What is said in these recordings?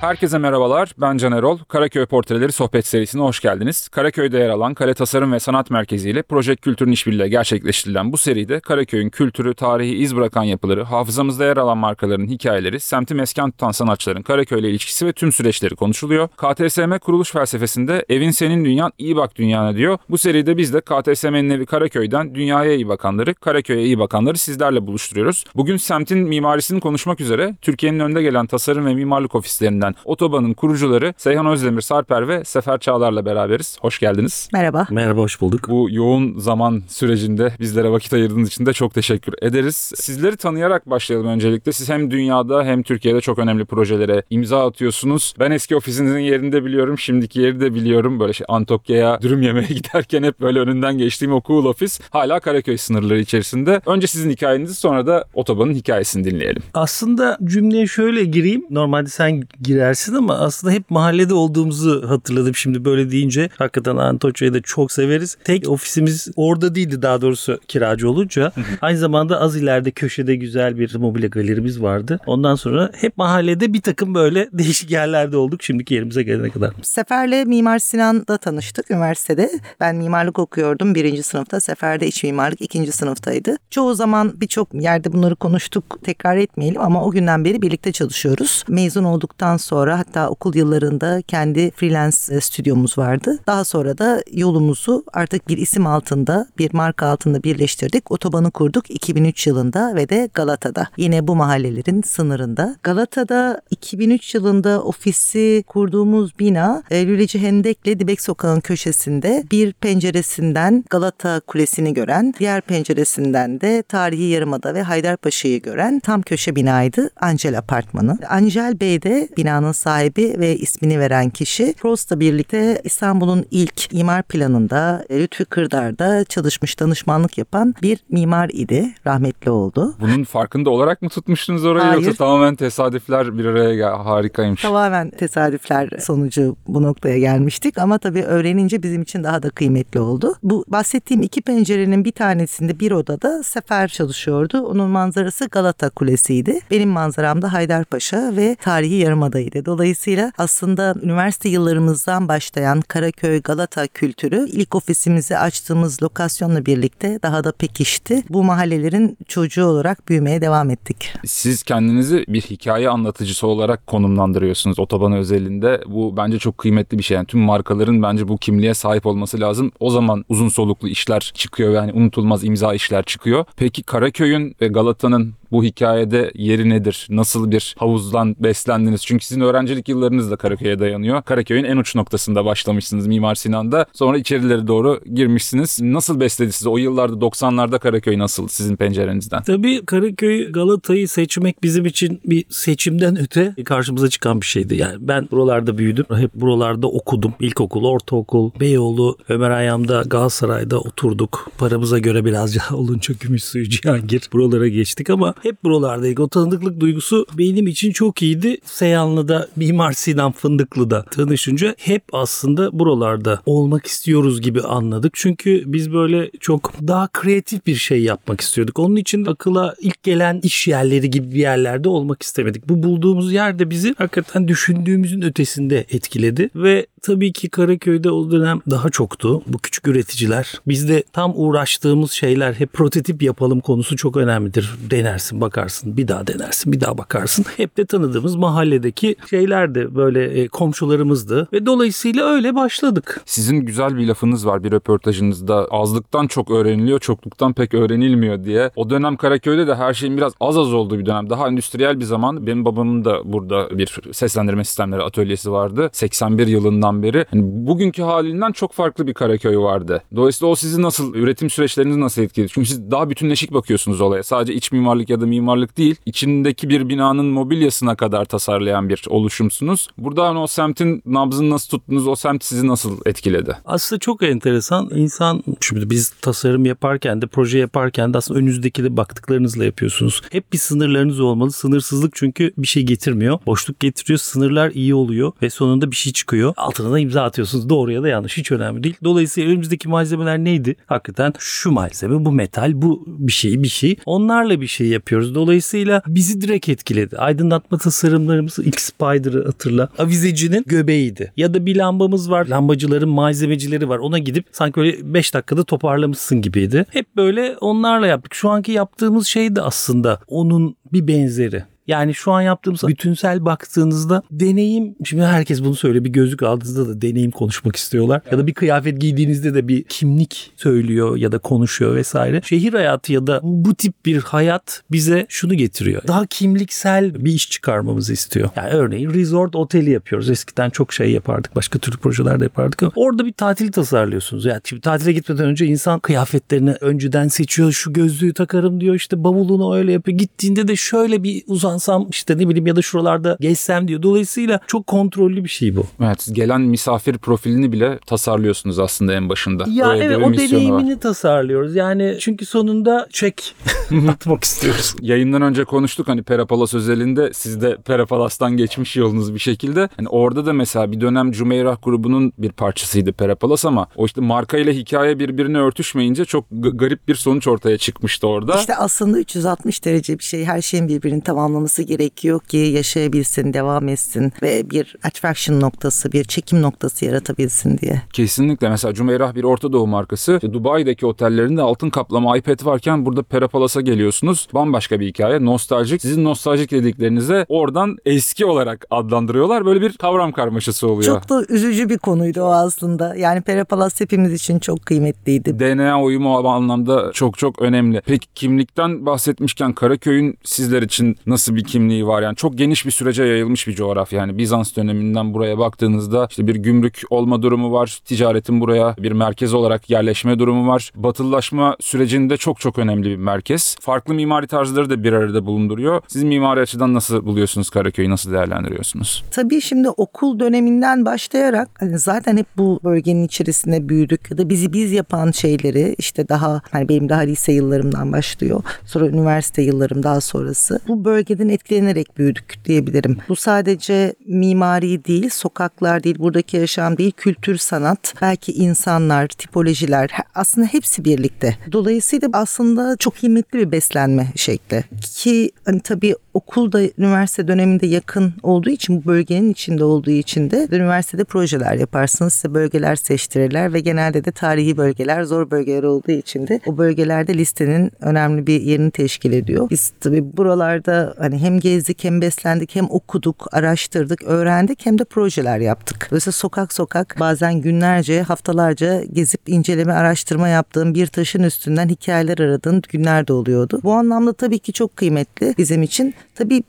Herkese merhabalar, ben Can Erol. Karaköy Portreleri sohbet serisine hoş geldiniz. Karaköy'de yer alan Kale Tasarım ve Sanat Merkezi ile Proje Kültür'ün işbirliğiyle gerçekleştirilen bu seride Karaköy'ün kültürü, tarihi iz bırakan yapıları, hafızamızda yer alan markaların hikayeleri, semti mesken tutan sanatçıların Karaköy'le ilişkisi ve tüm süreçleri konuşuluyor. KTSM kuruluş felsefesinde evin senin dünyan iyi bak dünyana diyor. Bu seride biz de KTSM'nin evi Karaköy'den dünyaya iyi bakanları, Karaköy'e iyi bakanları sizlerle buluşturuyoruz. Bugün semtin mimarisini konuşmak üzere Türkiye'nin önde gelen tasarım ve mimarlık ofislerinden Otoban'ın kurucuları Seyhan Özdemir Sarper ve Sefer Çağlar'la beraberiz. Hoş geldiniz. Merhaba. Merhaba, hoş bulduk. Bu yoğun zaman sürecinde bizlere vakit ayırdığınız için de çok teşekkür ederiz. Sizleri tanıyarak başlayalım öncelikle. Siz hem dünyada hem Türkiye'de çok önemli projelere imza atıyorsunuz. Ben eski ofisinizin yerini de biliyorum, şimdiki yeri de biliyorum. Böyle şey Antokya'ya dürüm yemeye giderken hep böyle önünden geçtiğim o cool ofis hala Karaköy sınırları içerisinde. Önce sizin hikayenizi sonra da Otoban'ın hikayesini dinleyelim. Aslında cümleye şöyle gireyim. Normalde sen girersin ama aslında hep mahallede olduğumuzu hatırladım şimdi böyle deyince. Hakikaten Antoçya'yı da çok severiz. Tek ofisimiz orada değildi daha doğrusu kiracı olunca. Aynı zamanda az ileride köşede güzel bir mobilya galerimiz vardı. Ondan sonra hep mahallede bir takım böyle değişik yerlerde olduk şimdiki yerimize gelene kadar. Sefer'le Mimar Sinan'da tanıştık üniversitede. Ben mimarlık okuyordum birinci sınıfta. Sefer de iç mimarlık ikinci sınıftaydı. Çoğu zaman birçok yerde bunları konuştuk. Tekrar etmeyelim ama o günden beri birlikte çalışıyoruz. Mezun olduktan sonra hatta okul yıllarında kendi freelance e, stüdyomuz vardı. Daha sonra da yolumuzu artık bir isim altında, bir marka altında birleştirdik. Otobanı kurduk 2003 yılında ve de Galata'da. Yine bu mahallelerin sınırında. Galata'da 2003 yılında ofisi kurduğumuz bina e, Lüleci Hendek'le Dibek Sokağı'nın köşesinde bir penceresinden Galata Kulesi'ni gören, diğer penceresinden de Tarihi Yarımada ve Haydarpaşa'yı gören tam köşe binaydı Angel Apartmanı. Angel Bey de binanın sahibi ve ismini veren kişi Prost'la birlikte İstanbul'un ilk imar planında e, Lütfü Kırdar'da çalışmış danışmanlık yapan bir mimar idi. Rahmetli oldu. Bunun farkında olarak mı tutmuştunuz orayı Hayır. yoksa tamamen tesadüfler bir araya gel harikaymış. Tamamen tesadüfler sonucu bu noktaya gelmiştik ama tabii öğrenince bizim için daha da kıymetli oldu. Bu bahsettiğim iki pencerenin bir tanesinde bir odada Sefer çalışıyordu. Onun manzarası Galata Kulesi'ydi. Benim manzaram da Haydarpaşa ve tarihi Yarımada'ydı. Dolayısıyla aslında üniversite yıllarımızdan başlayan Karaköy Galata kültürü ilk ofisimizi açtığımız lokasyonla birlikte daha da pekişti. Bu mahallelerin çocuğu olarak büyümeye devam ettik. Siz kendinizi bir hikaye anlatıcısı olarak konumlandırıyorsunuz otoban özelinde. Bu bence çok kıymetli bir şey. Yani tüm markaların bence bu kimliğe sahip olması lazım. O zaman uzun soluklu işler çıkıyor ve hani unutulmaz imza işler çıkıyor. Peki Karaköy'ün ve Galata'nın bu hikayede yeri nedir? Nasıl bir havuzdan beslendiniz? Çünkü sizin öğrencilik yıllarınız da Karaköy'e dayanıyor. Karaköy'ün en uç noktasında başlamışsınız Mimar Sinan'da. Sonra içerilere doğru girmişsiniz. Nasıl besledi sizi? O yıllarda 90'larda Karaköy nasıl sizin pencerenizden? Tabii Karaköy Galata'yı seçmek bizim için bir seçimden öte karşımıza çıkan bir şeydi. Yani ben buralarda büyüdüm. Hep buralarda okudum. İlkokul, ortaokul, Beyoğlu, Ömer Hayyam'da Galatasaray'da oturduk. Paramıza göre birazcık olunca Gümüşsuyu, Cihangir buralara geçtik ama hep buralardaydık. O tanıdıklık duygusu benim için çok iyiydi. Seyhanlı'da Mimar Sinan Fındıklı'da tanışınca hep aslında buralarda olmak istiyoruz gibi anladık. Çünkü biz böyle çok daha kreatif bir şey yapmak istiyorduk. Onun için akıla ilk gelen iş yerleri gibi bir yerlerde olmak istemedik. Bu bulduğumuz yer de bizi hakikaten düşündüğümüzün ötesinde etkiledi ve tabii ki Karaköy'de o dönem daha çoktu. Bu küçük üreticiler. Bizde tam uğraştığımız şeyler hep prototip yapalım konusu çok önemlidir. Denersin, bakarsın, bir daha denersin, bir daha bakarsın. Hep de tanıdığımız mahalledeki şeylerdi. Böyle e, komşularımızdı ve dolayısıyla öyle başladık. Sizin güzel bir lafınız var bir röportajınızda. Azlıktan çok öğreniliyor, çokluktan pek öğrenilmiyor diye. O dönem Karaköy'de de her şeyin biraz az az olduğu bir dönem. Daha endüstriyel bir zaman. Benim babamın da burada bir seslendirme sistemleri atölyesi vardı. 81 yılından beri. Yani bugünkü halinden çok farklı bir Karaköy vardı. Dolayısıyla o sizi nasıl, üretim süreçlerinizi nasıl etkiledi? Çünkü siz daha bütünleşik bakıyorsunuz olaya. Sadece iç mimarlık ya da mimarlık değil. İçindeki bir binanın mobilyasına kadar tasarlayan bir oluşumsunuz. Burada hani o semtin nabzını nasıl tuttunuz? O semt sizi nasıl etkiledi? Aslında çok enteresan. İnsan şimdi biz tasarım yaparken de proje yaparken de aslında önünüzdeki baktıklarınızla yapıyorsunuz. Hep bir sınırlarınız olmalı. Sınırsızlık çünkü bir şey getirmiyor. Boşluk getiriyor. Sınırlar iyi oluyor ve sonunda bir şey çıkıyor. Altı altına da imza atıyorsunuz. Doğru ya da yanlış hiç önemli değil. Dolayısıyla önümüzdeki malzemeler neydi? Hakikaten şu malzeme, bu metal, bu bir şey, bir şey. Onlarla bir şey yapıyoruz. Dolayısıyla bizi direkt etkiledi. Aydınlatma tasarımlarımız ilk Spider'ı hatırla. Avizecinin göbeğiydi. Ya da bir lambamız var. Lambacıların malzemecileri var. Ona gidip sanki öyle 5 dakikada toparlamışsın gibiydi. Hep böyle onlarla yaptık. Şu anki yaptığımız şey de aslında onun bir benzeri. Yani şu an yaptığımız bütünsel baktığınızda deneyim şimdi herkes bunu söylüyor bir gözlük aldığınızda da deneyim konuşmak istiyorlar ya da bir kıyafet giydiğinizde de bir kimlik söylüyor ya da konuşuyor vesaire. Şehir hayatı ya da bu tip bir hayat bize şunu getiriyor. Daha kimliksel bir iş çıkarmamızı istiyor. Yani örneğin resort oteli yapıyoruz. Eskiden çok şey yapardık. Başka türlü projelerde yapardık. Ama orada bir tatil tasarlıyorsunuz. Yani şimdi tatile gitmeden önce insan kıyafetlerini önceden seçiyor. Şu gözlüğü takarım diyor. işte bavulunu öyle yapıyor. Gittiğinde de şöyle bir uzansam işte ne bileyim ya da şuralarda gezsem diyor. Dolayısıyla çok kontrollü bir şey bu. Evet siz gelen misafir profilini bile tasarlıyorsunuz aslında en başında. Ya Öyle evet o misyonu var. deneyimini tasarlıyoruz. Yani çünkü sonunda çek atmak istiyoruz. Yayından önce konuştuk hani Perapalas özelinde siz de Perapalas'tan geçmiş yolunuz bir şekilde. Hani orada da mesela bir dönem Cümeyrah grubunun bir parçasıydı Perapalas ama o işte marka ile hikaye birbirine örtüşmeyince çok g- garip bir sonuç ortaya çıkmıştı orada. İşte aslında 360 derece bir şey. Her şeyin birbirini tamamlaması gerekiyor ki yaşayabilsin, devam etsin ve bir attraction noktası, bir çekim noktası yaratabilsin diye. Kesinlikle mesela Cümeyrah bir Orta Doğu markası. İşte Dubai'deki otellerinde altın kaplama iPad varken burada Perapalas'a geliyorsunuz. Bambaşka bir hikaye. Nostaljik. Sizin nostaljik dediklerinize oradan eski olarak adlandırıyorlar. Böyle bir kavram karmaşası oluyor. Çok da üzücü bir konuydu o aslında. Yani Perapalas hepimiz için çok kıymetliydi. DNA uyumu anlamda çok çok önemli. Peki kimlikten bahsetmişken Karaköy'ün sizler için nasıl bir kimliği var? Yani çok geniş bir sürece yayılmış bir coğrafya. Yani Bizans döneminden buraya baktığınızda işte bir gümrük olma durumu var. Ticaretin buraya bir merkez olarak yerleşme durumu var. Batılılaşma sürecinde çok çok önemli bir merkez. Farklı mimari tarzları da bir arada bulunduruyor. Siz mimari açıdan nasıl buluyorsunuz Karaköy'ü? Nasıl değerlendiriyorsunuz? Tabii şimdi okul döneminden başlayarak hani zaten hep bu bölgenin içerisinde büyüdük ya da bizi biz yapan şeyleri işte daha hani benim daha lise yıllarımdan başlıyor. Sonra üniversite yıllarım daha sonrası. Bu bölgeden etkilenerek büyüdük diyebilirim. Bu sadece mimari değil, sokaklar değil, buradaki yaşam değil, kültür, sanat, belki insanlar, tipolojiler aslında hepsi birlikte. Dolayısıyla aslında çok kıymetli bir beslenme şekli. Ki hani tabii okulda üniversite döneminde yakın olduğu için bu bölgenin içinde olduğu için de üniversitede projeler yaparsınız. Size bölgeler seçtirirler ve genelde de tarihi bölgeler zor bölgeler olduğu için de o bölgelerde listenin önemli bir yerini teşkil ediyor. Biz tabii buralarda hani hem gezdik hem beslendik hem okuduk, araştırdık, öğrendik hem de projeler yaptık. Dolayısıyla sokak sokak bazen günlerce, haftalarca gezip inceleme, araştırma yaptığım bir taşın üstünden hikayeler aradığım günler de oluyordu. Bu anlamda tabii ki çok kıymetli bizim için. Tabii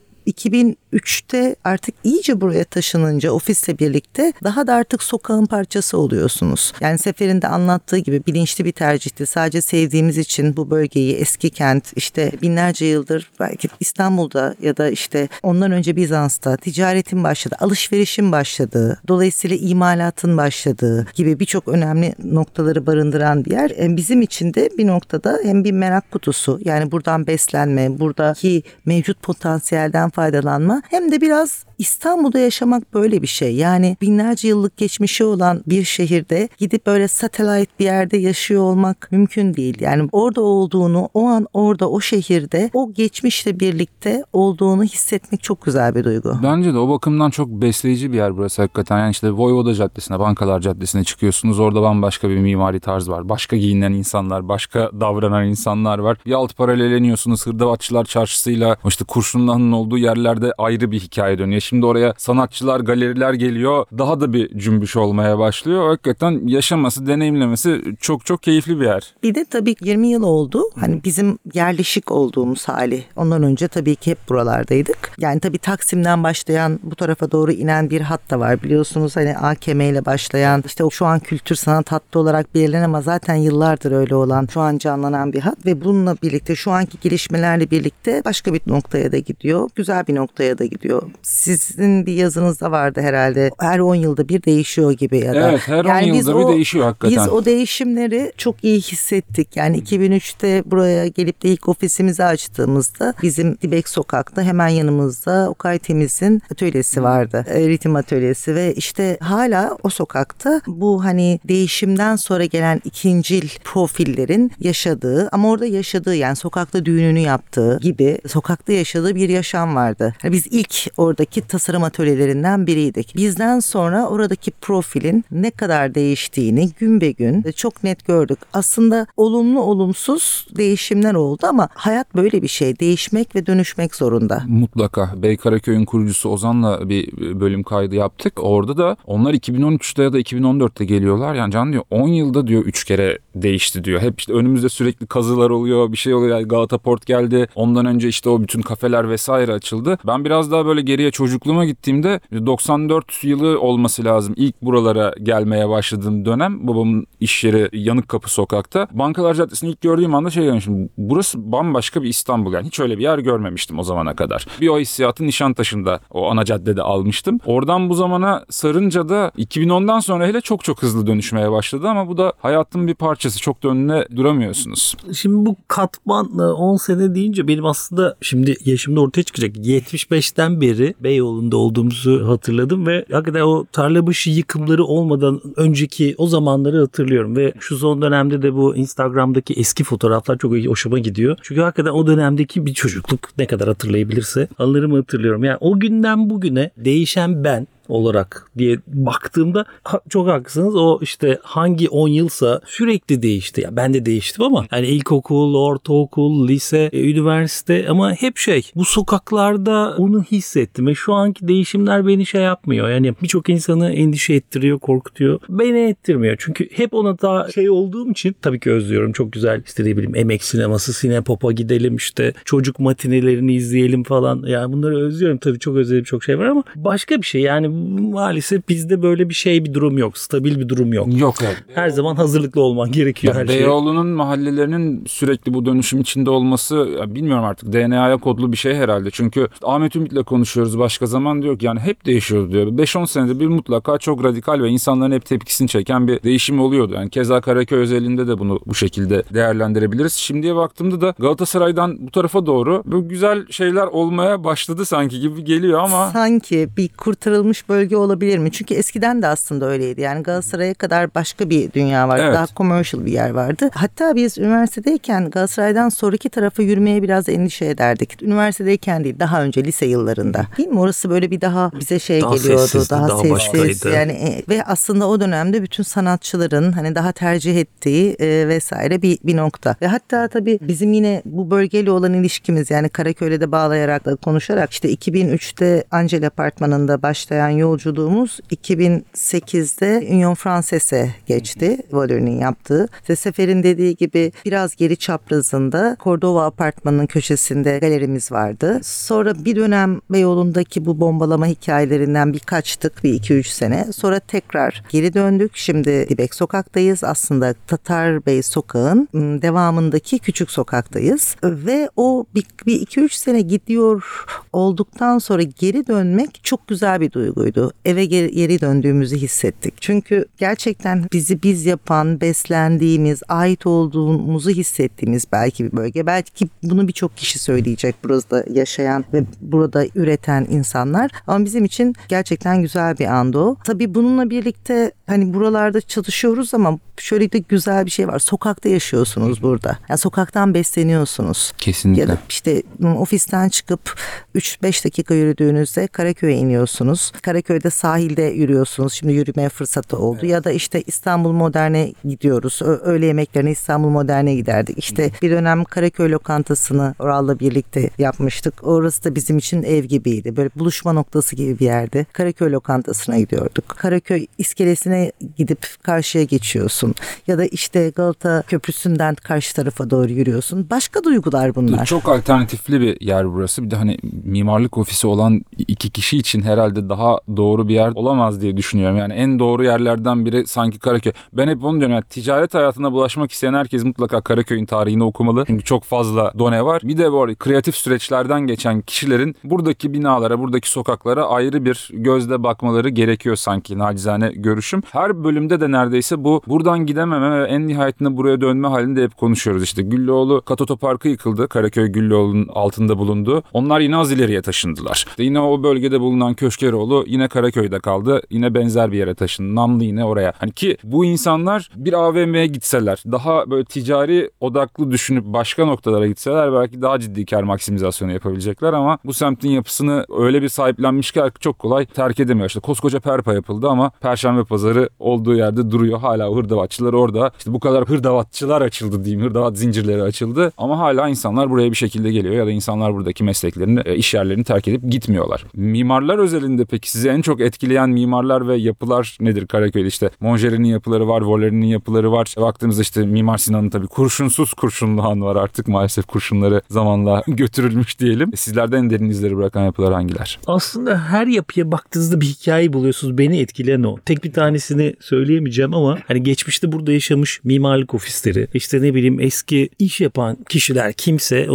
2003'te artık iyice buraya taşınınca ofisle birlikte daha da artık sokağın parçası oluyorsunuz. Yani seferinde anlattığı gibi bilinçli bir tercihti. Sadece sevdiğimiz için bu bölgeyi eski kent işte binlerce yıldır belki İstanbul'da ya da işte ondan önce Bizans'ta ticaretin başladı, alışverişin başladığı, dolayısıyla imalatın başladığı gibi birçok önemli noktaları barındıran bir yer. Bizim için de bir noktada hem bir merak kutusu yani buradan beslenme, buradaki mevcut potansiyelden faydalanma hem de biraz İstanbul'da yaşamak böyle bir şey. Yani binlerce yıllık geçmişi olan bir şehirde gidip böyle satellite bir yerde yaşıyor olmak mümkün değil. Yani orada olduğunu, o an orada o şehirde o geçmişle birlikte olduğunu hissetmek çok güzel bir duygu. Bence de o bakımdan çok besleyici bir yer burası hakikaten. Yani işte Voyvoda Caddesi'ne, Bankalar Caddesi'ne çıkıyorsunuz. Orada bambaşka bir mimari tarz var. Başka giyinen insanlar, başka davranan insanlar var. Bir alt paralelleniyorsunuz Hırdavatçılar Çarşısı'yla işte Kurşunlu'nun olduğu yerlerde ayrı bir hikaye dönüyor. Şimdi oraya sanatçılar, galeriler geliyor. Daha da bir cümbüş olmaya başlıyor. Hakikaten yaşaması, deneyimlemesi çok çok keyifli bir yer. Bir de tabii 20 yıl oldu. Hani bizim yerleşik olduğumuz hali. Ondan önce tabii ki hep buralardaydık. Yani tabii Taksim'den başlayan bu tarafa doğru inen bir hat da var. Biliyorsunuz hani AKM ile başlayan işte şu an kültür sanat hattı olarak belirlenen ama zaten yıllardır öyle olan şu an canlanan bir hat ve bununla birlikte şu anki gelişmelerle birlikte başka bir noktaya da gidiyor. Güzel bir noktaya da gidiyor. Sizin bir yazınızda vardı herhalde. Her 10 yılda bir değişiyor gibi ya da. Evet her 10 Yani yılda bir o- değişiyor hakikaten. Biz o değişimleri çok iyi hissettik. Yani 2003'te buraya gelip de ilk ofisimizi açtığımızda bizim Dibek Sokak'ta hemen yanımızda Okay Temiz'in atölyesi vardı. E, Ritim atölyesi ve işte hala o sokakta bu hani değişimden sonra gelen ikincil profillerin yaşadığı ama orada yaşadığı yani sokakta düğününü yaptığı gibi sokakta yaşadığı bir yaşam vardı. Yani biz ilk oradaki tasarım atölyelerinden biriydik. Bizden sonra oradaki profilin ne kadar değiştiğini gün be gün çok net gördük. Aslında olumlu olumsuz değişimler oldu ama hayat böyle bir şey. Değişmek ve dönüşmek zorunda. Mutlaka. Bey Karaköy'ün kurucusu Ozan'la bir bölüm kaydı yaptık. Orada da onlar 2013'te ya da 2014'te geliyorlar. Yani Can diyor 10 yılda diyor 3 kere değişti diyor. Hep işte önümüzde sürekli kazılar oluyor, bir şey oluyor. Yani Galata Port geldi. Ondan önce işte o bütün kafeler vesaire açıldı. Ben biraz daha böyle geriye çocukluğuma gittiğimde 94 yılı olması lazım. İlk buralara gelmeye başladığım dönem babamın iş yeri Yanık Kapı sokakta. Bankalar Caddesi'ni ilk gördüğüm anda şey demiştim. Burası bambaşka bir İstanbul yani. Hiç öyle bir yer görmemiştim o zamana kadar. Bir o hissiyatı Nişantaşı'nda o ana caddede almıştım. Oradan bu zamana sarınca da 2010'dan sonra hele çok çok hızlı dönüşmeye başladı ama bu da hayatın bir parçası. Çok da önüne duramıyorsunuz. Şimdi bu katmanla 10 sene deyince benim aslında şimdi yaşımda ortaya çıkacak. 75'ten beri Beyoğlu'nda olduğumuzu hatırladım ve hakikaten o tarlabaşı yıkımları olmadan önceki o zamanları hatırlıyorum ve şu son dönemde de bu Instagram'daki eski fotoğraflar çok hoşuma gidiyor. Çünkü hakikaten o dönemdeki bir çocukluk ne kadar hatırlayabilirse anılarımı hatırlıyorum. Yani o günden bugüne değişen ben olarak diye baktığımda çok haklısınız. O işte hangi 10 yılsa sürekli değişti. Ya ben de değiştim ama yani ilkokul, ortaokul, lise, e, üniversite ama hep şey bu sokaklarda onu hissettim ve şu anki değişimler beni şey yapmıyor. Yani birçok insanı endişe ettiriyor, korkutuyor. Beni ettirmiyor. Çünkü hep ona daha şey olduğum için tabii ki özlüyorum. Çok güzel işte ne bileyim emek sineması, sinepop'a gidelim işte çocuk matinelerini izleyelim falan. Yani bunları özlüyorum. Tabii çok özlediğim çok şey var ama başka bir şey. Yani maalesef bizde böyle bir şey bir durum yok. Stabil bir durum yok. Yok evet. Her zaman hazırlıklı olman gerekiyor her şeye. Beyoğlu'nun mahallelerinin sürekli bu dönüşüm içinde olması ya bilmiyorum artık DNA'ya kodlu bir şey herhalde. Çünkü Ahmet Ümit'le konuşuyoruz başka zaman diyor ki yani hep değişiyor diyor. 5-10 senede bir mutlaka çok radikal ve insanların hep tepkisini çeken bir değişim oluyordu. Yani keza Karaköy özelinde de bunu bu şekilde değerlendirebiliriz. Şimdiye baktığımda da Galatasaray'dan bu tarafa doğru bu güzel şeyler olmaya başladı sanki gibi geliyor ama Sanki bir kurtarılmış bölge olabilir mi? Çünkü eskiden de aslında öyleydi. Yani Galatasaray'a kadar başka bir dünya vardı. Evet. Daha commercial bir yer vardı. Hatta biz üniversitedeyken Galatasaray'dan sonraki tarafa yürümeye biraz endişe ederdik. Üniversitedeyken değil daha önce lise yıllarında. Değil mi? Orası böyle bir daha bize şey Daha geliyordu. sessizdi, daha, daha sessiz. başkaydı. Yani e, ve aslında o dönemde bütün sanatçıların hani daha tercih ettiği e, vesaire bir, bir nokta. Ve hatta tabii bizim yine bu bölgeyle olan ilişkimiz yani Karaköy'le de bağlayarak da konuşarak işte 2003'te Angel Apartmanı'nda başlayan yolculuğumuz 2008'de Union Frances'e geçti. Valör'ün yaptığı. Ve Sefer'in dediği gibi biraz geri çaprazında Cordova Apartmanı'nın köşesinde galerimiz vardı. Sonra bir dönem Beyoğlu'ndaki bu bombalama hikayelerinden bir kaçtık bir 2-3 sene. Sonra tekrar geri döndük. Şimdi Dibek Sokak'tayız. Aslında Tatar Bey Sokağı'nın ım, devamındaki küçük sokaktayız. Ve o bir, bir 2-3 sene gidiyor olduktan sonra geri dönmek çok güzel bir duyguydu. Eve geri, geri döndüğümüzü hissettik. Çünkü gerçekten bizi biz yapan, beslendiğimiz, ait olduğumuzu hissettiğimiz belki bir bölge. Belki bunu birçok kişi söyleyecek burada yaşayan ve burada üreten insanlar. Ama bizim için gerçekten güzel bir andı o. Tabii bununla birlikte hani buralarda çalışıyoruz ama şöyle de güzel bir şey var. Sokakta yaşıyorsunuz burada. Yani sokaktan besleniyorsunuz. kesinlikle. Ya da işte ofisten çıkıp 3-5 dakika yürüdüğünüzde Karaköy'e iniyorsunuz. Karaköy'de sahilde yürüyorsunuz. Şimdi yürümeye fırsatı oldu. Ya da işte İstanbul Modern'e gidiyoruz. Öğle yemeklerine İstanbul Modern'e giderdik. İşte bir dönem Karaköy lokantasını Oral'la birlikte yapmıştık. Orası da bizim için ev gibiydi. Böyle buluşma noktası gibi bir yerdi. Karaköy lokantasına gidiyorduk. Karaköy iskelesine gidip karşıya geçiyorsun. Ya da işte Galata Köprüsü'nden karşı tarafa doğru yürüyorsun. Başka duygular bunlar. Çok alternatifli bir yer burası. Bir de hani mimarlık ofisi olan iki kişi için herhalde daha doğru bir yer olamaz diye düşünüyorum. Yani en doğru yerlerden biri sanki Karaköy. Ben hep onu diyorum. Yani ticaret hayatına bulaşmak isteyen herkes mutlaka Karaköy'ün tarihini okumalı. Çünkü çok fazla done var. Bir de bu arada kreatif süreçlerden geçen kişilerin buradaki binalara, buradaki sokaklara ayrı bir gözle bakmaları gerekiyor sanki nacizane görüşüm. Her bölümde de neredeyse bu buradan gidememe ve en nihayetinde buraya dönme halinde hep konuşuyoruz. İşte Güllüoğlu Kat Otoparkı yıkıldı. Karaköy Güllüoğlu'nun altında bulundu. Onlar yine az ileriye taşındılar. İşte yine o bölgede bulunan Köşkeroğlu yine Karaköy'de kaldı. Yine benzer bir yere taşındı. Namlı yine oraya. Hani ki bu insanlar bir AVM'ye gitseler, daha böyle ticari odaklı düşünüp başka noktalara gitseler belki daha ciddi kar maksimizasyonu yapabilecekler ama bu semtin yapısını öyle bir sahiplenmiş ki çok kolay terk edemiyor. İşte koskoca Perpa yapıldı ama Perşembe pazarı olduğu yerde duruyor. Hala hırdavatçılar orada. İşte bu kadar hırdavatçılar açıldı diyeyim. Hırdavat zincirleri açıldı. Ama hala insanlar buraya bir şekilde geliyor ya da insanlar buradaki mesleklerini, e, iş yerlerini terk edip gitmiyorlar. Mimarlar özelinde peki sizi en çok etkileyen mimarlar ve yapılar nedir Karaköy'de? İşte Monjeri'nin yapıları var, Voleri'nin yapıları var. Baktığımızda işte Mimar Sinan'ın tabii kurşunsuz kurşunlu han var artık. Maalesef kurşunları zamanla götürülmüş diyelim. Sizlerde en derin izleri bırakan yapılar hangiler? Aslında her yapıya baktığınızda bir hikaye buluyorsunuz. Beni etkileyen o. Tek bir tanesini söyleyemeyeceğim ama hani geçmişte burada yaşamış mimarlık ofisleri, işte ne bileyim eski iş yapan kişiler kimse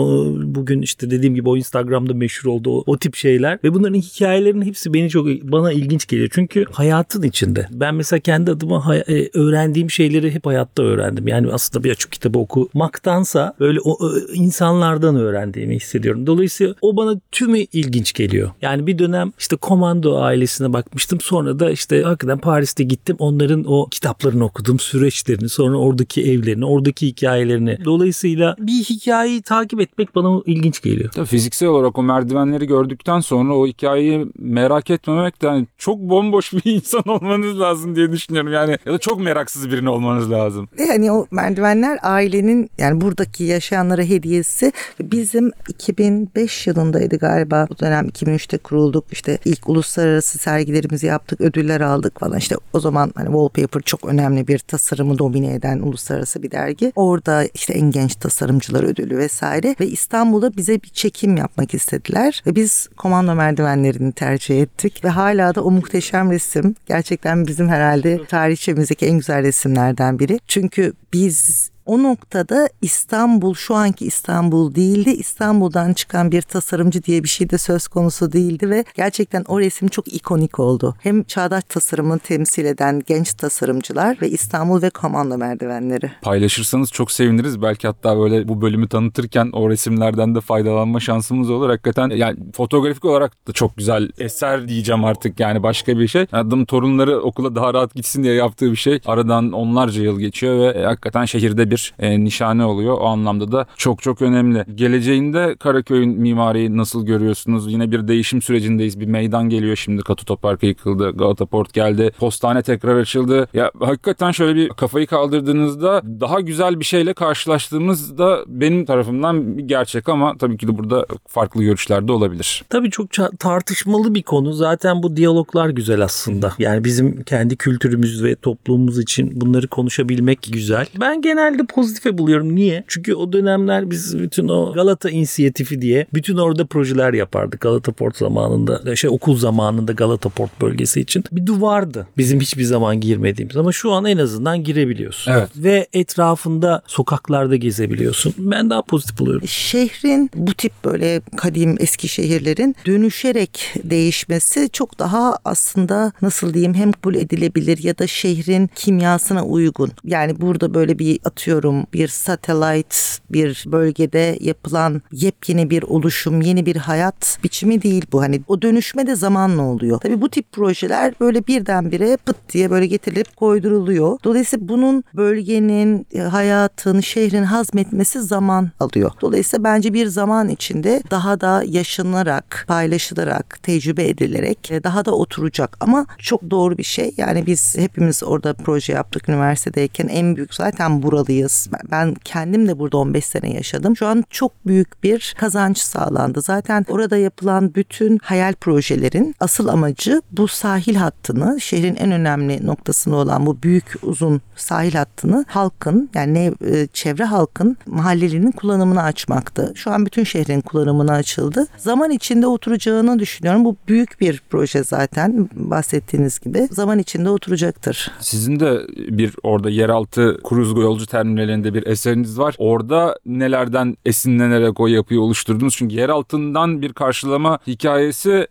bugün işte dediğim gibi o Instagram'da meşhur oldu o, o tip şeyler ve bunların hikayelerinin hepsi beni çok bana ilginç geliyor. Çünkü hayatın içinde. Ben mesela kendi adıma e, öğrendiğim şeyleri hep hayatta öğrendim. Yani aslında bir açık kitabı okumaktansa böyle o, insanlardan öğrendiğimi hissediyorum. Dolayısıyla o bana tümü ilginç geliyor. Yani bir dönem işte komando ailesine bakmıştım. Sonra da işte hakikaten Paris'te gittim. Onların o kitaplarını okudum. Süreçlerini, sonra oradaki evlerini, oradaki hikayelerini. Dolayısıyla bir hikayeyi takip etmek bana ilginç geliyor. Tabii fiziksel olarak o merdivenleri gördükten sonra o hikayeyi merak etmemek de hani çok bomboş bir insan olmanız lazım diye düşünüyorum. Yani ya da çok meraksız birini olmanız lazım. Ve hani o merdivenler ailenin yani buradaki yaşayanlara hediyesi. Bizim 2005 yılındaydı galiba bu dönem 2003'te kurulduk. İşte ilk uluslararası sergilerimizi yaptık, ödüller aldık falan. İşte o zaman hani Wallpaper çok önemli bir tasarımı domine eden uluslararası bir dergi. Orada işte en genç tasarımcılar ödülü vesaire ve İstanbul'da bize bir çekim yapmak istediler ve biz komando merdivenlerini tercih ettik ve hala da o muhteşem resim gerçekten bizim herhalde tarihçemizdeki en güzel resimlerden biri. Çünkü biz o noktada İstanbul şu anki İstanbul değildi. İstanbul'dan çıkan bir tasarımcı diye bir şey de söz konusu değildi ve gerçekten o resim çok ikonik oldu. Hem çağdaş tasarımı temsil eden genç tasarımcılar ve İstanbul ve komando merdivenleri. Paylaşırsanız çok seviniriz. Belki hatta böyle bu bölümü tanıtırken o resimlerden de faydalanma şansımız olur. Hakikaten yani fotoğrafik olarak da çok güzel eser diyeceğim artık yani başka bir şey. Adam torunları okula daha rahat gitsin diye yaptığı bir şey. Aradan onlarca yıl geçiyor ve e, hakikaten şehirde bir e, nişane oluyor. O anlamda da çok çok önemli. Geleceğinde Karaköy'ün mimariyi nasıl görüyorsunuz? Yine bir değişim sürecindeyiz. Bir meydan geliyor şimdi. Katı Toparkı yıkıldı. Galata Port geldi. Postane tekrar açıldı. Ya hakikaten şöyle bir kafayı kaldırdığınızda daha güzel bir şeyle karşılaştığımız da benim tarafımdan bir gerçek ama tabii ki de burada farklı görüşler de olabilir. Tabii çok tartışmalı bir konu. Zaten bu diyaloglar güzel aslında. Yani bizim kendi kültürümüz ve toplumumuz için bunları konuşabilmek güzel. Ben genelde pozitife buluyorum. Niye? Çünkü o dönemler biz bütün o Galata inisiyatifi diye bütün orada projeler yapardık. Galata Port zamanında, şey okul zamanında Galata Port bölgesi için. Bir duvardı. Bizim hiçbir zaman girmediğimiz ama şu an en azından girebiliyorsun. Evet. Ve etrafında sokaklarda gezebiliyorsun. Ben daha pozitif buluyorum. Şehrin bu tip böyle kadim eski şehirlerin dönüşerek değişmesi çok daha aslında nasıl diyeyim hem kabul edilebilir ya da şehrin kimyasına uygun. Yani burada böyle bir atıyorum bir satellite bir bölgede yapılan yepyeni bir oluşum, yeni bir hayat biçimi değil bu. Hani o dönüşme de zamanla oluyor. Tabii bu tip projeler böyle birdenbire pıt diye böyle getirilip koyduruluyor. Dolayısıyla bunun bölgenin, e, hayatın, şehrin hazmetmesi zaman alıyor. Dolayısıyla bence bir zaman içinde daha da yaşanarak, paylaşılarak, tecrübe edilerek e, daha da oturacak. Ama çok doğru bir şey. Yani biz hepimiz orada proje yaptık üniversitedeyken en büyük zaten buralıydı buradayız. Ben- kendim de burada 15 sene yaşadım. Şu an çok büyük bir kazanç sağlandı. Zaten orada yapılan bütün hayal projelerin asıl amacı bu sahil hattını, şehrin en önemli noktasında olan bu büyük uzun sahil hattını halkın yani e, çevre halkın mahallelerinin kullanımına açmaktı. Şu an bütün şehrin kullanımına açıldı. Zaman içinde oturacağını düşünüyorum. Bu büyük bir proje zaten bahsettiğiniz gibi. Zaman içinde oturacaktır. Sizin de bir orada yeraltı kruz yolcu terminalinde bir eseriniz var. Orada nelerden esinlenerek o yapıyı oluşturdunuz? Çünkü yer altından bir karşılama hikayesi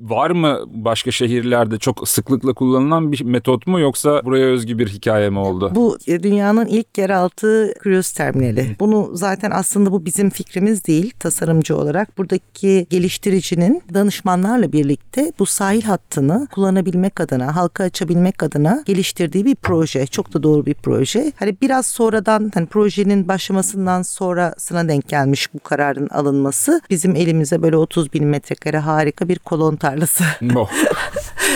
var mı başka şehirlerde çok sıklıkla kullanılan bir metot mu yoksa buraya özgü bir hikaye mi oldu? Bu e, dünyanın ilk yeraltı kruz terminali. Bunu zaten aslında bu bizim fikrimiz değil tasarımcı olarak. Buradaki geliştiricinin danışmanlarla birlikte bu sahil hattını kullanabilmek adına, halka açabilmek adına geliştirdiği bir proje. Çok da doğru bir proje. Hani biraz sonradan hani projenin başlamasından sonrasına denk gelmiş bu kararın alınması. Bizim elimize böyle 30 bin metrekare harika bir kolon tarlası. Oh.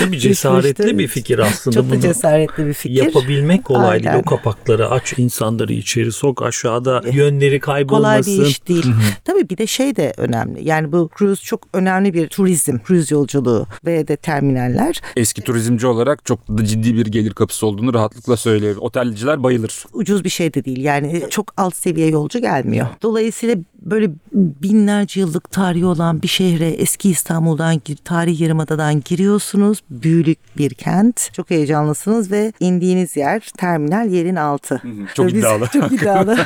Tabii cesaretli bir fikir aslında. Çok bunu. cesaretli bir fikir. Yapabilmek kolay değil. Aynen. O kapakları aç, insanları içeri sok, aşağıda yönleri kolay kaybolmasın. bir iş değil. Tabii bir de şey de önemli. Yani bu cruise çok önemli bir turizm, cruise yolculuğu ve de terminaller. Eski turizmci olarak çok da ciddi bir gelir kapısı olduğunu rahatlıkla söyleyebilirim. Otelciler bayılır. Ucuz bir şey de değil. Yani çok alt seviye yolcu gelmiyor. Dolayısıyla böyle binlerce yıllık tarihi olan bir şehre eski İstanbul'dan gir, tarih yarımadadan giriyorsunuz. Büyülük bir kent. Çok heyecanlısınız ve indiğiniz yer terminal yerin altı. Çok biz- iddialı. Çok iddialı.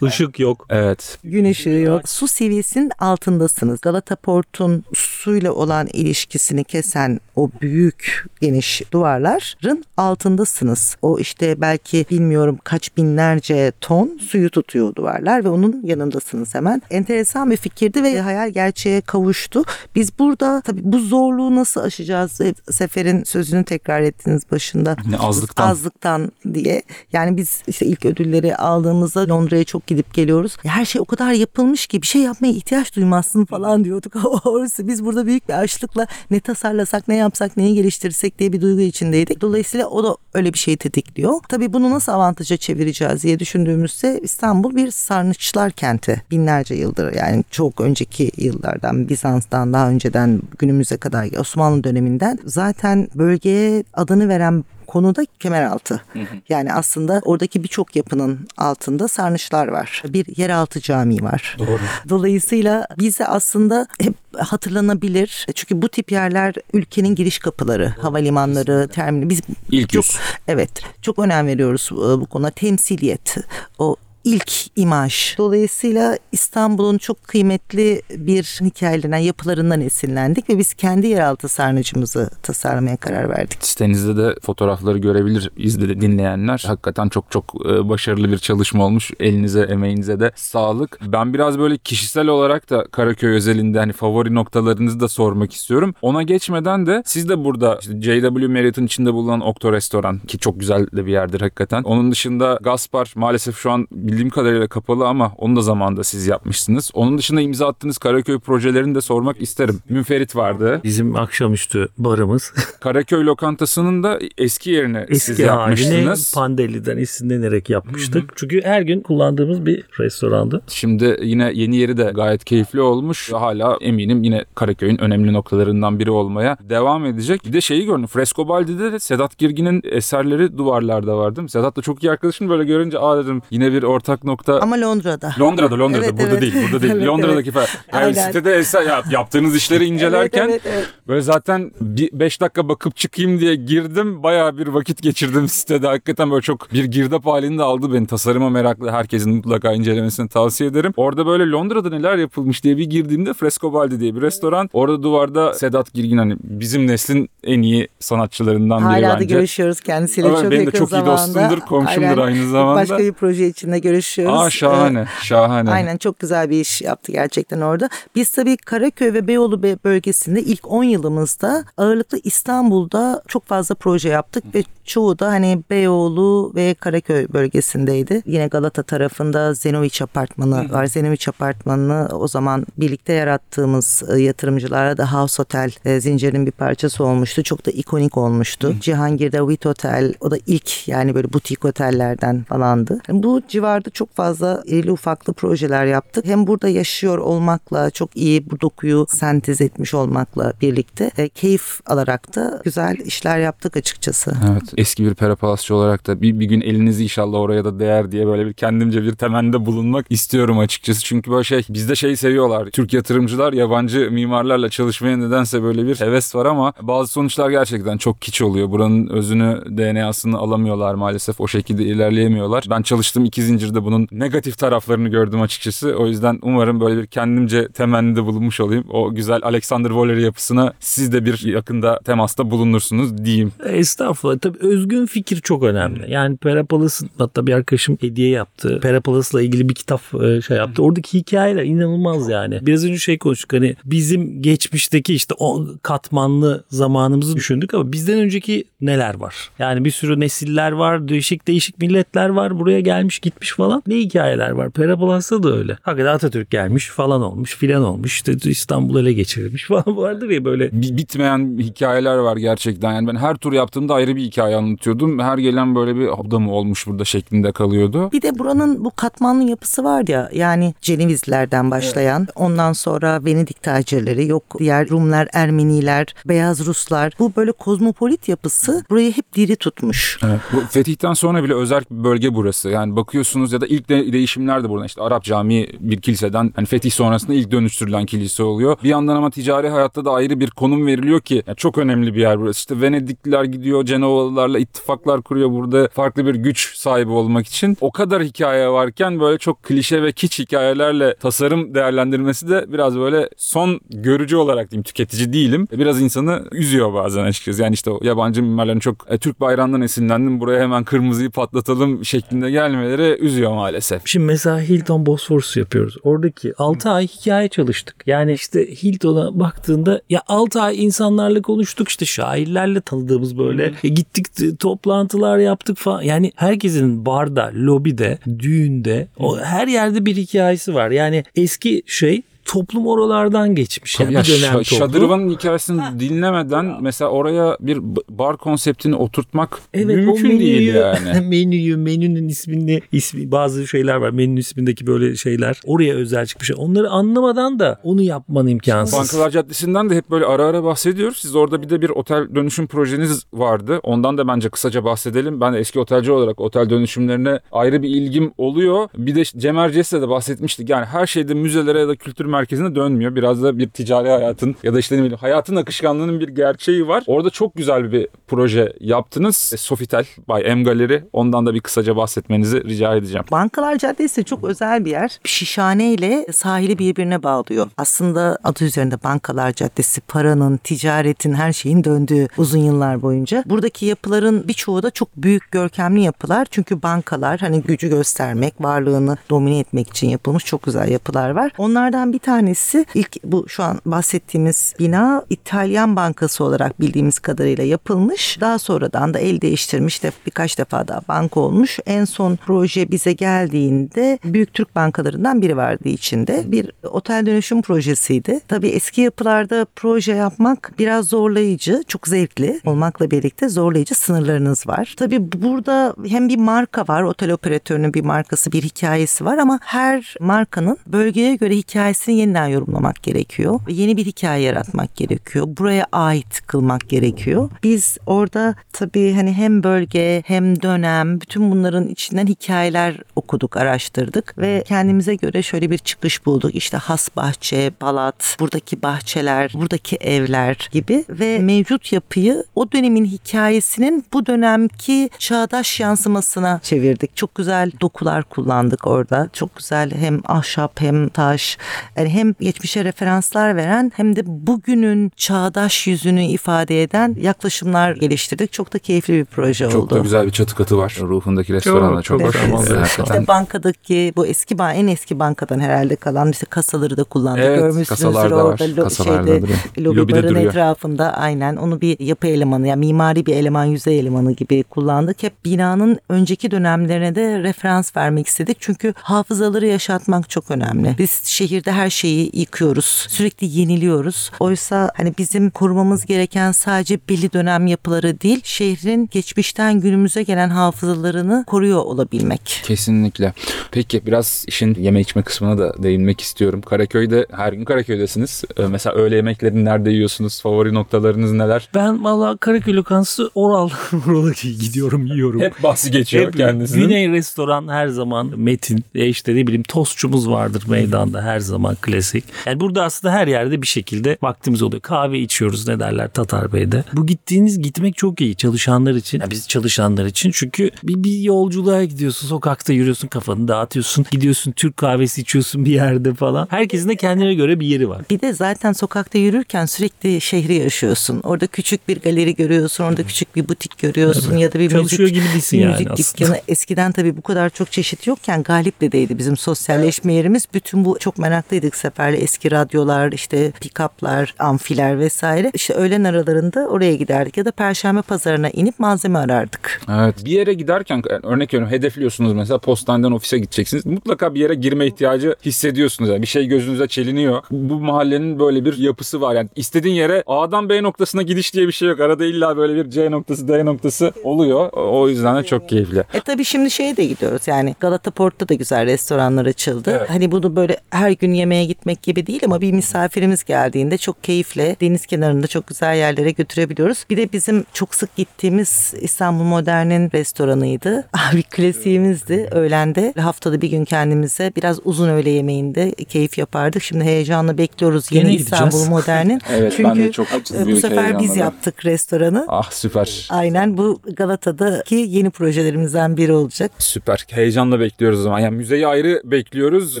Işık yok. Evet. Gün ışığı yok. Su seviyesinin altındasınız. Galata Port'un suyla olan ilişkisini kesen o büyük geniş duvarların altındasınız. O işte belki bilmiyorum kaç binlerce ton suyu tutuyor duvarlar ve onun yanındasınız hemen. Enteresan bir fikirdi ve hayal gerçeğe kavuştu. Biz burada tabii bu zorluğu nasıl aşacağız? E, Sefer'in sözünü tekrar ettiniz başında. Ne azlıktan. Azlıktan diye. Yani biz işte ilk ödülleri aldığımızda Londra'ya çok gidip geliyoruz. Her şey o kadar yapılmış ki bir şey yapmaya ihtiyaç duymazsın falan diyorduk. Orası biz burada büyük bir açlıkla ne tasarlasak, ne yapsak, neyi geliştirsek diye bir duygu içindeydik. Dolayısıyla o da öyle bir şeyi tetikliyor. Tabii bunu nasıl avantaja çevireceğiz diye düşündüğümüzde İstanbul bir sarnıçlar kenti. Binlerce yıldır yani çok önceki yıllardan Bizans'tan daha önceden günümüze kadar Osmanlı döneminden zaten bölgeye adını veren konuda kemeraltı. Yani aslında oradaki birçok yapının altında sarnıçlar var. Bir yeraltı cami var. Doğru. Dolayısıyla bize aslında hep hatırlanabilir. Çünkü bu tip yerler ülkenin giriş kapıları, havalimanları, terminal. Biz İlk çok, yüz. Evet, çok önem veriyoruz e, bu konuda. Temsiliyet, o ilk imaj. Dolayısıyla İstanbul'un çok kıymetli bir hikayelerinden, yapılarından esinlendik ve biz kendi yeraltı sarnıcımızı tasarlamaya karar verdik. Sitenizde de fotoğrafları görebilir izledi dinleyenler. Hakikaten çok çok e, başarılı bir çalışma olmuş. Elinize, emeğinize de sağlık. Ben biraz böyle kişisel olarak da Karaköy özelinde hani favori noktalarınızı da sormak istiyorum. Ona geçmeden de siz de burada işte JW Marriott'ın içinde bulunan Okto Restoran ki çok güzel de bir yerdir hakikaten. Onun dışında Gaspar maalesef şu an bildiğim kadarıyla kapalı ama onu da zamanında siz yapmışsınız. Onun dışında imza attığınız Karaköy projelerini de sormak isterim. Münferit vardı. Bizim akşamüstü barımız Karaköy lokantasının da eski yerine siz eski haline yapmıştınız. Pandeli'den esinlenerek yapmıştık. Çünkü her gün kullandığımız bir restorandı. Şimdi yine yeni yeri de gayet keyifli olmuş. Hala eminim yine Karaköy'ün önemli noktalarından biri olmaya devam edecek. Bir de şeyi gördüm. Frescobaldi'de de Sedat Girgin'in eserleri duvarlarda var değil mi? Sedat da çok iyi arkadaşım böyle görünce aa dedim yine bir ortak nokta. Ama Londra'da. Londra'da Londra'da Evet, burada evet. değil burada değil Evet, Londra'daki falan. Yani Aynen. sitede ya, yaptığınız işleri incelerken Evet, evet, evet. böyle zaten 5 dakika bakıp çıkayım diye girdim bayağı bir vakit geçirdim sitede hakikaten böyle çok bir girdap halinde aldı beni tasarıma meraklı herkesin mutlaka incelemesini tavsiye ederim. Orada böyle Londra'da neler yapılmış diye bir girdiğimde Frescobaldi diye bir restoran orada duvarda Sedat Girgin hani bizim neslin en iyi sanatçılarından biri Hala da bence. görüşüyoruz kendisiyle Ama çok benim de yakın çok iyi zamanda. dostumdur, komşumdur Aynen. aynı zamanda. Başka bir proje içinde görüştük. Görüşüyoruz. Aa şahane, Ee, şahane. Aynen çok güzel bir iş yaptı gerçekten orada. Biz tabii Karaköy ve Beyoğlu be- bölgesinde ilk 10 yılımızda ağırlıklı İstanbul'da çok fazla proje yaptık ve çoğu da hani Beyoğlu ve Karaköy bölgesindeydi. Yine Galata tarafında Zenoviç Apartmanı var. Zenoviç Apartmanı'nı o zaman birlikte yarattığımız e, yatırımcılarla da House Hotel e, zincirinin bir parçası olmuştu. Çok da ikonik olmuştu. Cihangir'de Wit Hotel o da ilk yani böyle butik otellerden falandı. Bu civarda çok fazla irili ufaklı projeler yaptık. Hem burada yaşıyor olmakla çok iyi bu dokuyu sentez etmiş olmakla birlikte e, keyif alarak da güzel işler yaptık açıkçası. Evet eski bir perapalasçı olarak da bir, bir gün elinizi inşallah oraya da değer diye böyle bir kendimce bir temende bulunmak istiyorum açıkçası. Çünkü böyle şey bizde şeyi seviyorlar. Türk yatırımcılar yabancı mimarlarla çalışmaya nedense böyle bir heves var ama bazı sonuçlar gerçekten çok kiç oluyor. Buranın özünü DNA'sını alamıyorlar maalesef. O şekilde ilerleyemiyorlar. Ben çalıştığım iki zincirde bunun negatif taraflarını gördüm açıkçası. O yüzden umarım böyle bir kendimce temennide bulunmuş olayım. O güzel Alexander Waller yapısına siz de bir yakında temasta bulunursunuz diyeyim. Estağfurullah. Tabii özgün fikir çok önemli. Yani Perapalıs'ın hatta bir arkadaşım hediye yaptı. Perapalıs'la ilgili bir kitap e, şey yaptı. Oradaki hikayeler inanılmaz yani. Biraz önce şey konuştuk hani bizim geçmişteki işte o katmanlı zamanımızı düşündük ama bizden önceki neler var? Yani bir sürü nesiller var, değişik değişik milletler var. Buraya gelmiş gitmiş falan. Ne hikayeler var? Perapalıs'ta da öyle. Hakikaten Atatürk gelmiş falan olmuş filan olmuş. İşte İstanbul ele geçirilmiş falan vardır ya böyle. Bi- bitmeyen hikayeler var gerçekten. Yani ben her tur yaptığımda ayrı bir hikaye anlatıyordum. Her gelen böyle bir abda mı olmuş burada şeklinde kalıyordu. Bir de buranın bu katmanlı yapısı var ya yani Cenevizlerden başlayan ondan sonra Venedik tacirleri yok diğer Rumlar, Ermeniler, Beyaz Ruslar bu böyle kozmopolit yapısı burayı hep diri tutmuş. Evet. Bu fetihten sonra bile özel bir bölge burası. Yani bakıyorsunuz ya da ilk de değişimler de burada. İşte Arap Camii bir kiliseden hani fetih sonrasında ilk dönüştürülen kilise oluyor. Bir yandan ama ticari hayatta da ayrı bir konum veriliyor ki yani çok önemli bir yer burası. İşte Venedikliler gidiyor Cenovalılarla ittifaklar kuruyor burada farklı bir güç sahibi olmak için. O kadar hikaye varken böyle çok klişe ve kiç hikayelerle tasarım değerlendirmesi de biraz böyle son görücü olarak diyeyim tüketici değilim. Biraz insanı üzüyor bazen açıkçası. Yani işte o yabancı mimarların çok e, Türk bayrağından esinlendim buraya hemen kırmızıyı patlatalım şeklinde gelmeleri üzüyor maalesef. Şimdi mesela Hilton Bosphorus yapıyoruz. Oradaki 6 ay hikaye çalıştık. Yani işte Hilton'a baktığında ya 6 ay insanlarla konuştuk işte şairlerle tanıdığımız böyle E, gittik toplantılar yaptık falan. Yani herkesin barda, lobide, düğünde o her yerde bir hikayesi var. Yani eski şey toplum oralardan geçmiş. Yani ya bir dönem toplum. Şadırvan'ın hikayesini dinlemeden mesela oraya bir bar konseptini oturtmak Evet mümkün menüyü, değil yani. menüyü, menünün ismini, ismi, bazı şeyler var. Menünün ismindeki böyle şeyler. Oraya özel çıkmış. Onları anlamadan da onu yapman imkansız. Bankalar Caddesi'nden de hep böyle ara ara bahsediyoruz. Siz orada bir de bir otel dönüşüm projeniz vardı. Ondan da bence kısaca bahsedelim. Ben de eski otelci olarak otel dönüşümlerine ayrı bir ilgim oluyor. Bir de Cem Erciyes'le de bahsetmiştik. Yani her şeyde müzelere ya da kültür merkezine dönmüyor. Biraz da bir ticari hayatın ya da işte ne bileyim hayatın akışkanlığının bir gerçeği var. Orada çok güzel bir proje yaptınız. E, Sofitel by M Gallery. Ondan da bir kısaca bahsetmenizi rica edeceğim. Bankalar Caddesi çok özel bir yer. Şişhane ile sahili birbirine bağlıyor. Aslında adı üzerinde Bankalar Caddesi paranın, ticaretin, her şeyin döndüğü uzun yıllar boyunca. Buradaki yapıların birçoğu da çok büyük görkemli yapılar. Çünkü bankalar hani gücü göstermek, varlığını domine etmek için yapılmış çok güzel yapılar var. Onlardan bir tanesi ilk bu şu an bahsettiğimiz bina İtalyan Bankası olarak bildiğimiz kadarıyla yapılmış. Daha sonradan da el değiştirmiş de birkaç defa daha banka olmuş. En son proje bize geldiğinde büyük Türk bankalarından biri vardı içinde. Bir otel dönüşüm projesiydi. Tabii eski yapılarda proje yapmak biraz zorlayıcı, çok zevkli olmakla birlikte zorlayıcı sınırlarınız var. Tabii burada hem bir marka var, otel operatörünün bir markası, bir hikayesi var ama her markanın bölgeye göre hikayesini yeniden yorumlamak gerekiyor. Yeni bir hikaye yaratmak gerekiyor. Buraya ait kılmak gerekiyor. Biz orada tabii hani hem bölge hem dönem bütün bunların içinden hikayeler okuduk, araştırdık ve kendimize göre şöyle bir çıkış bulduk. İşte has bahçe, balat, buradaki bahçeler, buradaki evler gibi ve mevcut yapıyı o dönemin hikayesinin bu dönemki çağdaş yansımasına çevirdik. Çok güzel dokular kullandık orada. Çok güzel hem ahşap hem taş, Yani hem geçmişe referanslar veren hem de bugünün çağdaş yüzünü ifade eden yaklaşımlar geliştirdik. Çok da keyifli bir proje Çok oldu. da güzel bir çatı katı var. Ruhundaki restoranda çok, çok hoş. manzara. Hakikaten. İşte bankadaki bu eski en eski bankadan herhalde kalan işte kasaları da kullandık. Evet, Görmüşsünüzdür kasalar da var. orada lo- şeyde duruyor. lobi Lobide barın duruyor. etrafında aynen onu bir yapı elemanı yani mimari bir eleman yüzey elemanı gibi kullandık. Hep binanın önceki dönemlerine de referans vermek istedik. Çünkü hafızaları yaşatmak çok önemli. Biz şehirde her şeyi yıkıyoruz. Sürekli yeniliyoruz. Oysa hani bizim korumamız gereken sadece belli dönem yapıları değil, şehrin geçmişten günümüze gelen hafızalarını koruyor olabilmek. Kesinlikle. Peki biraz işin yeme içme kısmına da değinmek istiyorum. Karaköy'de her gün Karaköy'desiniz. Ee, Mesela öğle yemeklerini nerede yiyorsunuz? Favori noktalarınız neler? Ben valla Karaköy lokantası oral oralara gidiyorum yiyorum. Hep bahsi geçiyor Hep kendisinin. Güney restoran her zaman Metin. E işte ne bileyim tostçumuz vardır meydanda her zaman klasik. Yani burada aslında her yerde bir şekilde vaktimiz oluyor. Kahve içiyoruz ne derler Tatar Bey'de. Bu gittiğiniz gitmek çok iyi çalışanlar için. Yani biz çalışanlar için. Çünkü bir, bir yolculuğa gidiyorsun. Sokakta yürüyorsun kafanı dağıtıyorsun. Gidiyorsun Türk kahvesi içiyorsun bir yerde falan. Herkesin de kendine göre bir yeri var. Bir de zaten sokakta yürürken sürekli şehri yaşıyorsun. Orada küçük bir galeri görüyorsun, orada küçük bir butik görüyorsun ya da bir Çalışıyor müzik, gibi değilsin bir yani müzik aslında. dükkanı. Eskiden tabii bu kadar çok çeşit yokken Galip'te'deydi bizim sosyalleşme yerimiz. Bütün bu çok meraklıydık seferle eski radyolar, işte pick-up'lar, amfiler vesaire. İşte öğlen aralarında oraya giderdik ya da perşembe pazarına inip malzeme arardık. Evet. Bir yere giderken örnek veriyorum hedefliyorsunuz mesela postaneden ofise gideceksiniz. Mutlaka bir yere girme ihtiyacı hissediyorsunuz. Yani bir şey gözünüze çeliniyor. Bu mahallenin böyle bir yapısı var. Yani istediğin yere A'dan B noktasına gidiş diye bir şey yok. Arada illa böyle bir C noktası D noktası oluyor. O o yüzden de çok keyifli. E tabii şimdi şeye de gidiyoruz yani Galata Port'ta da güzel restoranlar açıldı. Evet. Hani bunu böyle her gün yemeğe gitmek gibi değil ama bir misafirimiz geldiğinde çok keyifle deniz kenarında çok güzel yerlere götürebiliyoruz. Bir de bizim çok sık gittiğimiz İstanbul Modern'in restoranıydı. Abi klasiğimizdi öğlende. Haftada bir gün kendimize biraz uzun öğle yemeğinde keyif yapardık. Şimdi heyecanla bekliyoruz yeni gideceğiz. İstanbul Modern'in. Evet, ben Çünkü de çok e, bu sefer biz yaptık restoranı. Ah süper. Aynen bu Galata'daki yeni projelerimizden biri olacak. Süper. Heyecanla bekliyoruz o zaman. Yani müzeyi ayrı bekliyoruz.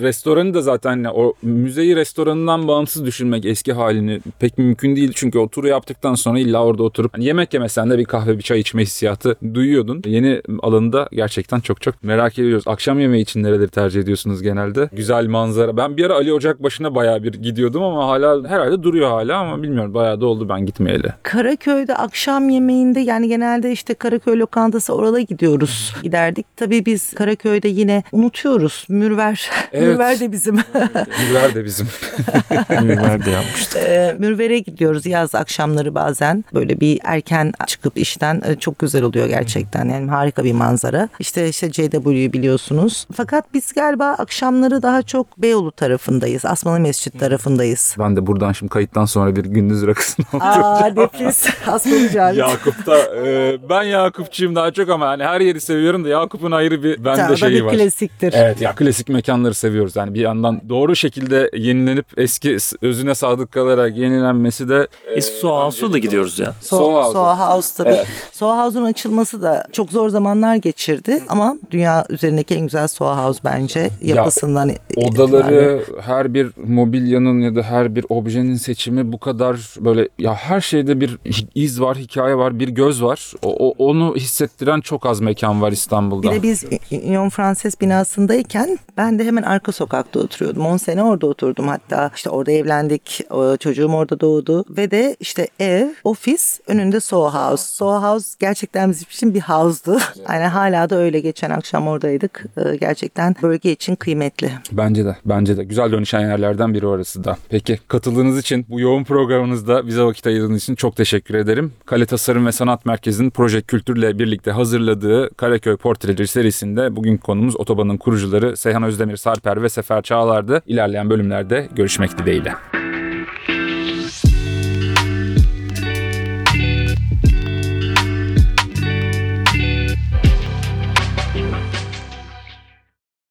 Restoranı da zaten o müzeyi restoranından bağımsız düşünmek eski halini pek mümkün değil. Çünkü o turu yaptıktan sonra illa orada oturup hani yemek yemesen de bir kahve bir çay içme hissiyatı duyuyordun. Yeni alanında gerçekten çok çok merak ediyoruz. Akşam yemeği için nereleri tercih ediyorsunuz genelde? Güzel manzara. Ben bir ara Ali Ocak başına bayağı bir gidiyordum ama hala herhalde duruyor hala ama bilmiyorum bayağı da oldu ben gitmeyeli. Karaköy'de akşam yemeğinde yani genelde işte Karaköy lokantası orada gidiyoruz. Giderdik. Tabii biz Karaköy'de yine unutuyoruz. Mürver. Evet. Mürver de bizim. Güzel de bizim. Nerede yapmıştık? Ee, Mürver'e gidiyoruz yaz akşamları bazen. Böyle bir erken çıkıp işten e, çok güzel oluyor gerçekten. Yani harika bir manzara. İşte işte JW'yu biliyorsunuz. Fakat biz galiba akşamları daha çok Beyoğlu tarafındayız. Asmalı Mescit tarafındayız. ben de buradan şimdi kayıttan sonra bir gündüz rakısına Aa nefis. Asmalı Cami. Yakup da e, ben Yakupçuyum daha çok ama hani her yeri seviyorum da Yakup'un ayrı bir bende da şeyi bir var. klasiktir. Evet ya klasik mekanları seviyoruz. Yani bir yandan doğru şekilde yenilenip eski özüne sadık kalarak yenilenmesi de E, Soğan House'a da gidiyoruz ya. So, Soho House. Soho House tabii. Evet. Soho House'un açılması da çok zor zamanlar geçirdi ama dünya üzerindeki en güzel Soho House bence yapısından itibaren. odaları her bir mobilyanın ya da her bir objenin seçimi bu kadar böyle ya her şeyde bir iz var, hikaye var, bir göz var. O, o- onu hissettiren çok az mekan var İstanbul'da. Bir de biz Union Frances binasındayken ben de hemen arka sokakta oturuyordum. 10 sene orada oturdum hatta. işte orada evlendik. Çocuğum orada doğdu. Ve de işte ev, ofis önünde Soho House. Soho House gerçekten bizim için bir house'du. Aynen hala da öyle. Geçen akşam oradaydık. Ee, Gerçekten bölge için kıymetli. Bence de, bence de. Güzel dönüşen yerlerden biri orası da. Peki katıldığınız için, bu yoğun programınızda bize vakit ayırdığınız için çok teşekkür ederim. Kale Tasarım ve Sanat Merkezi'nin Proje Kültür'le birlikte hazırladığı Karaköy Portreleri serisinde bugün konumuz otobanın kurucuları Seyhan Özdemir, Sarper ve Sefer Çağlar'dı. Bölümlerde görüşmek dileğiyle.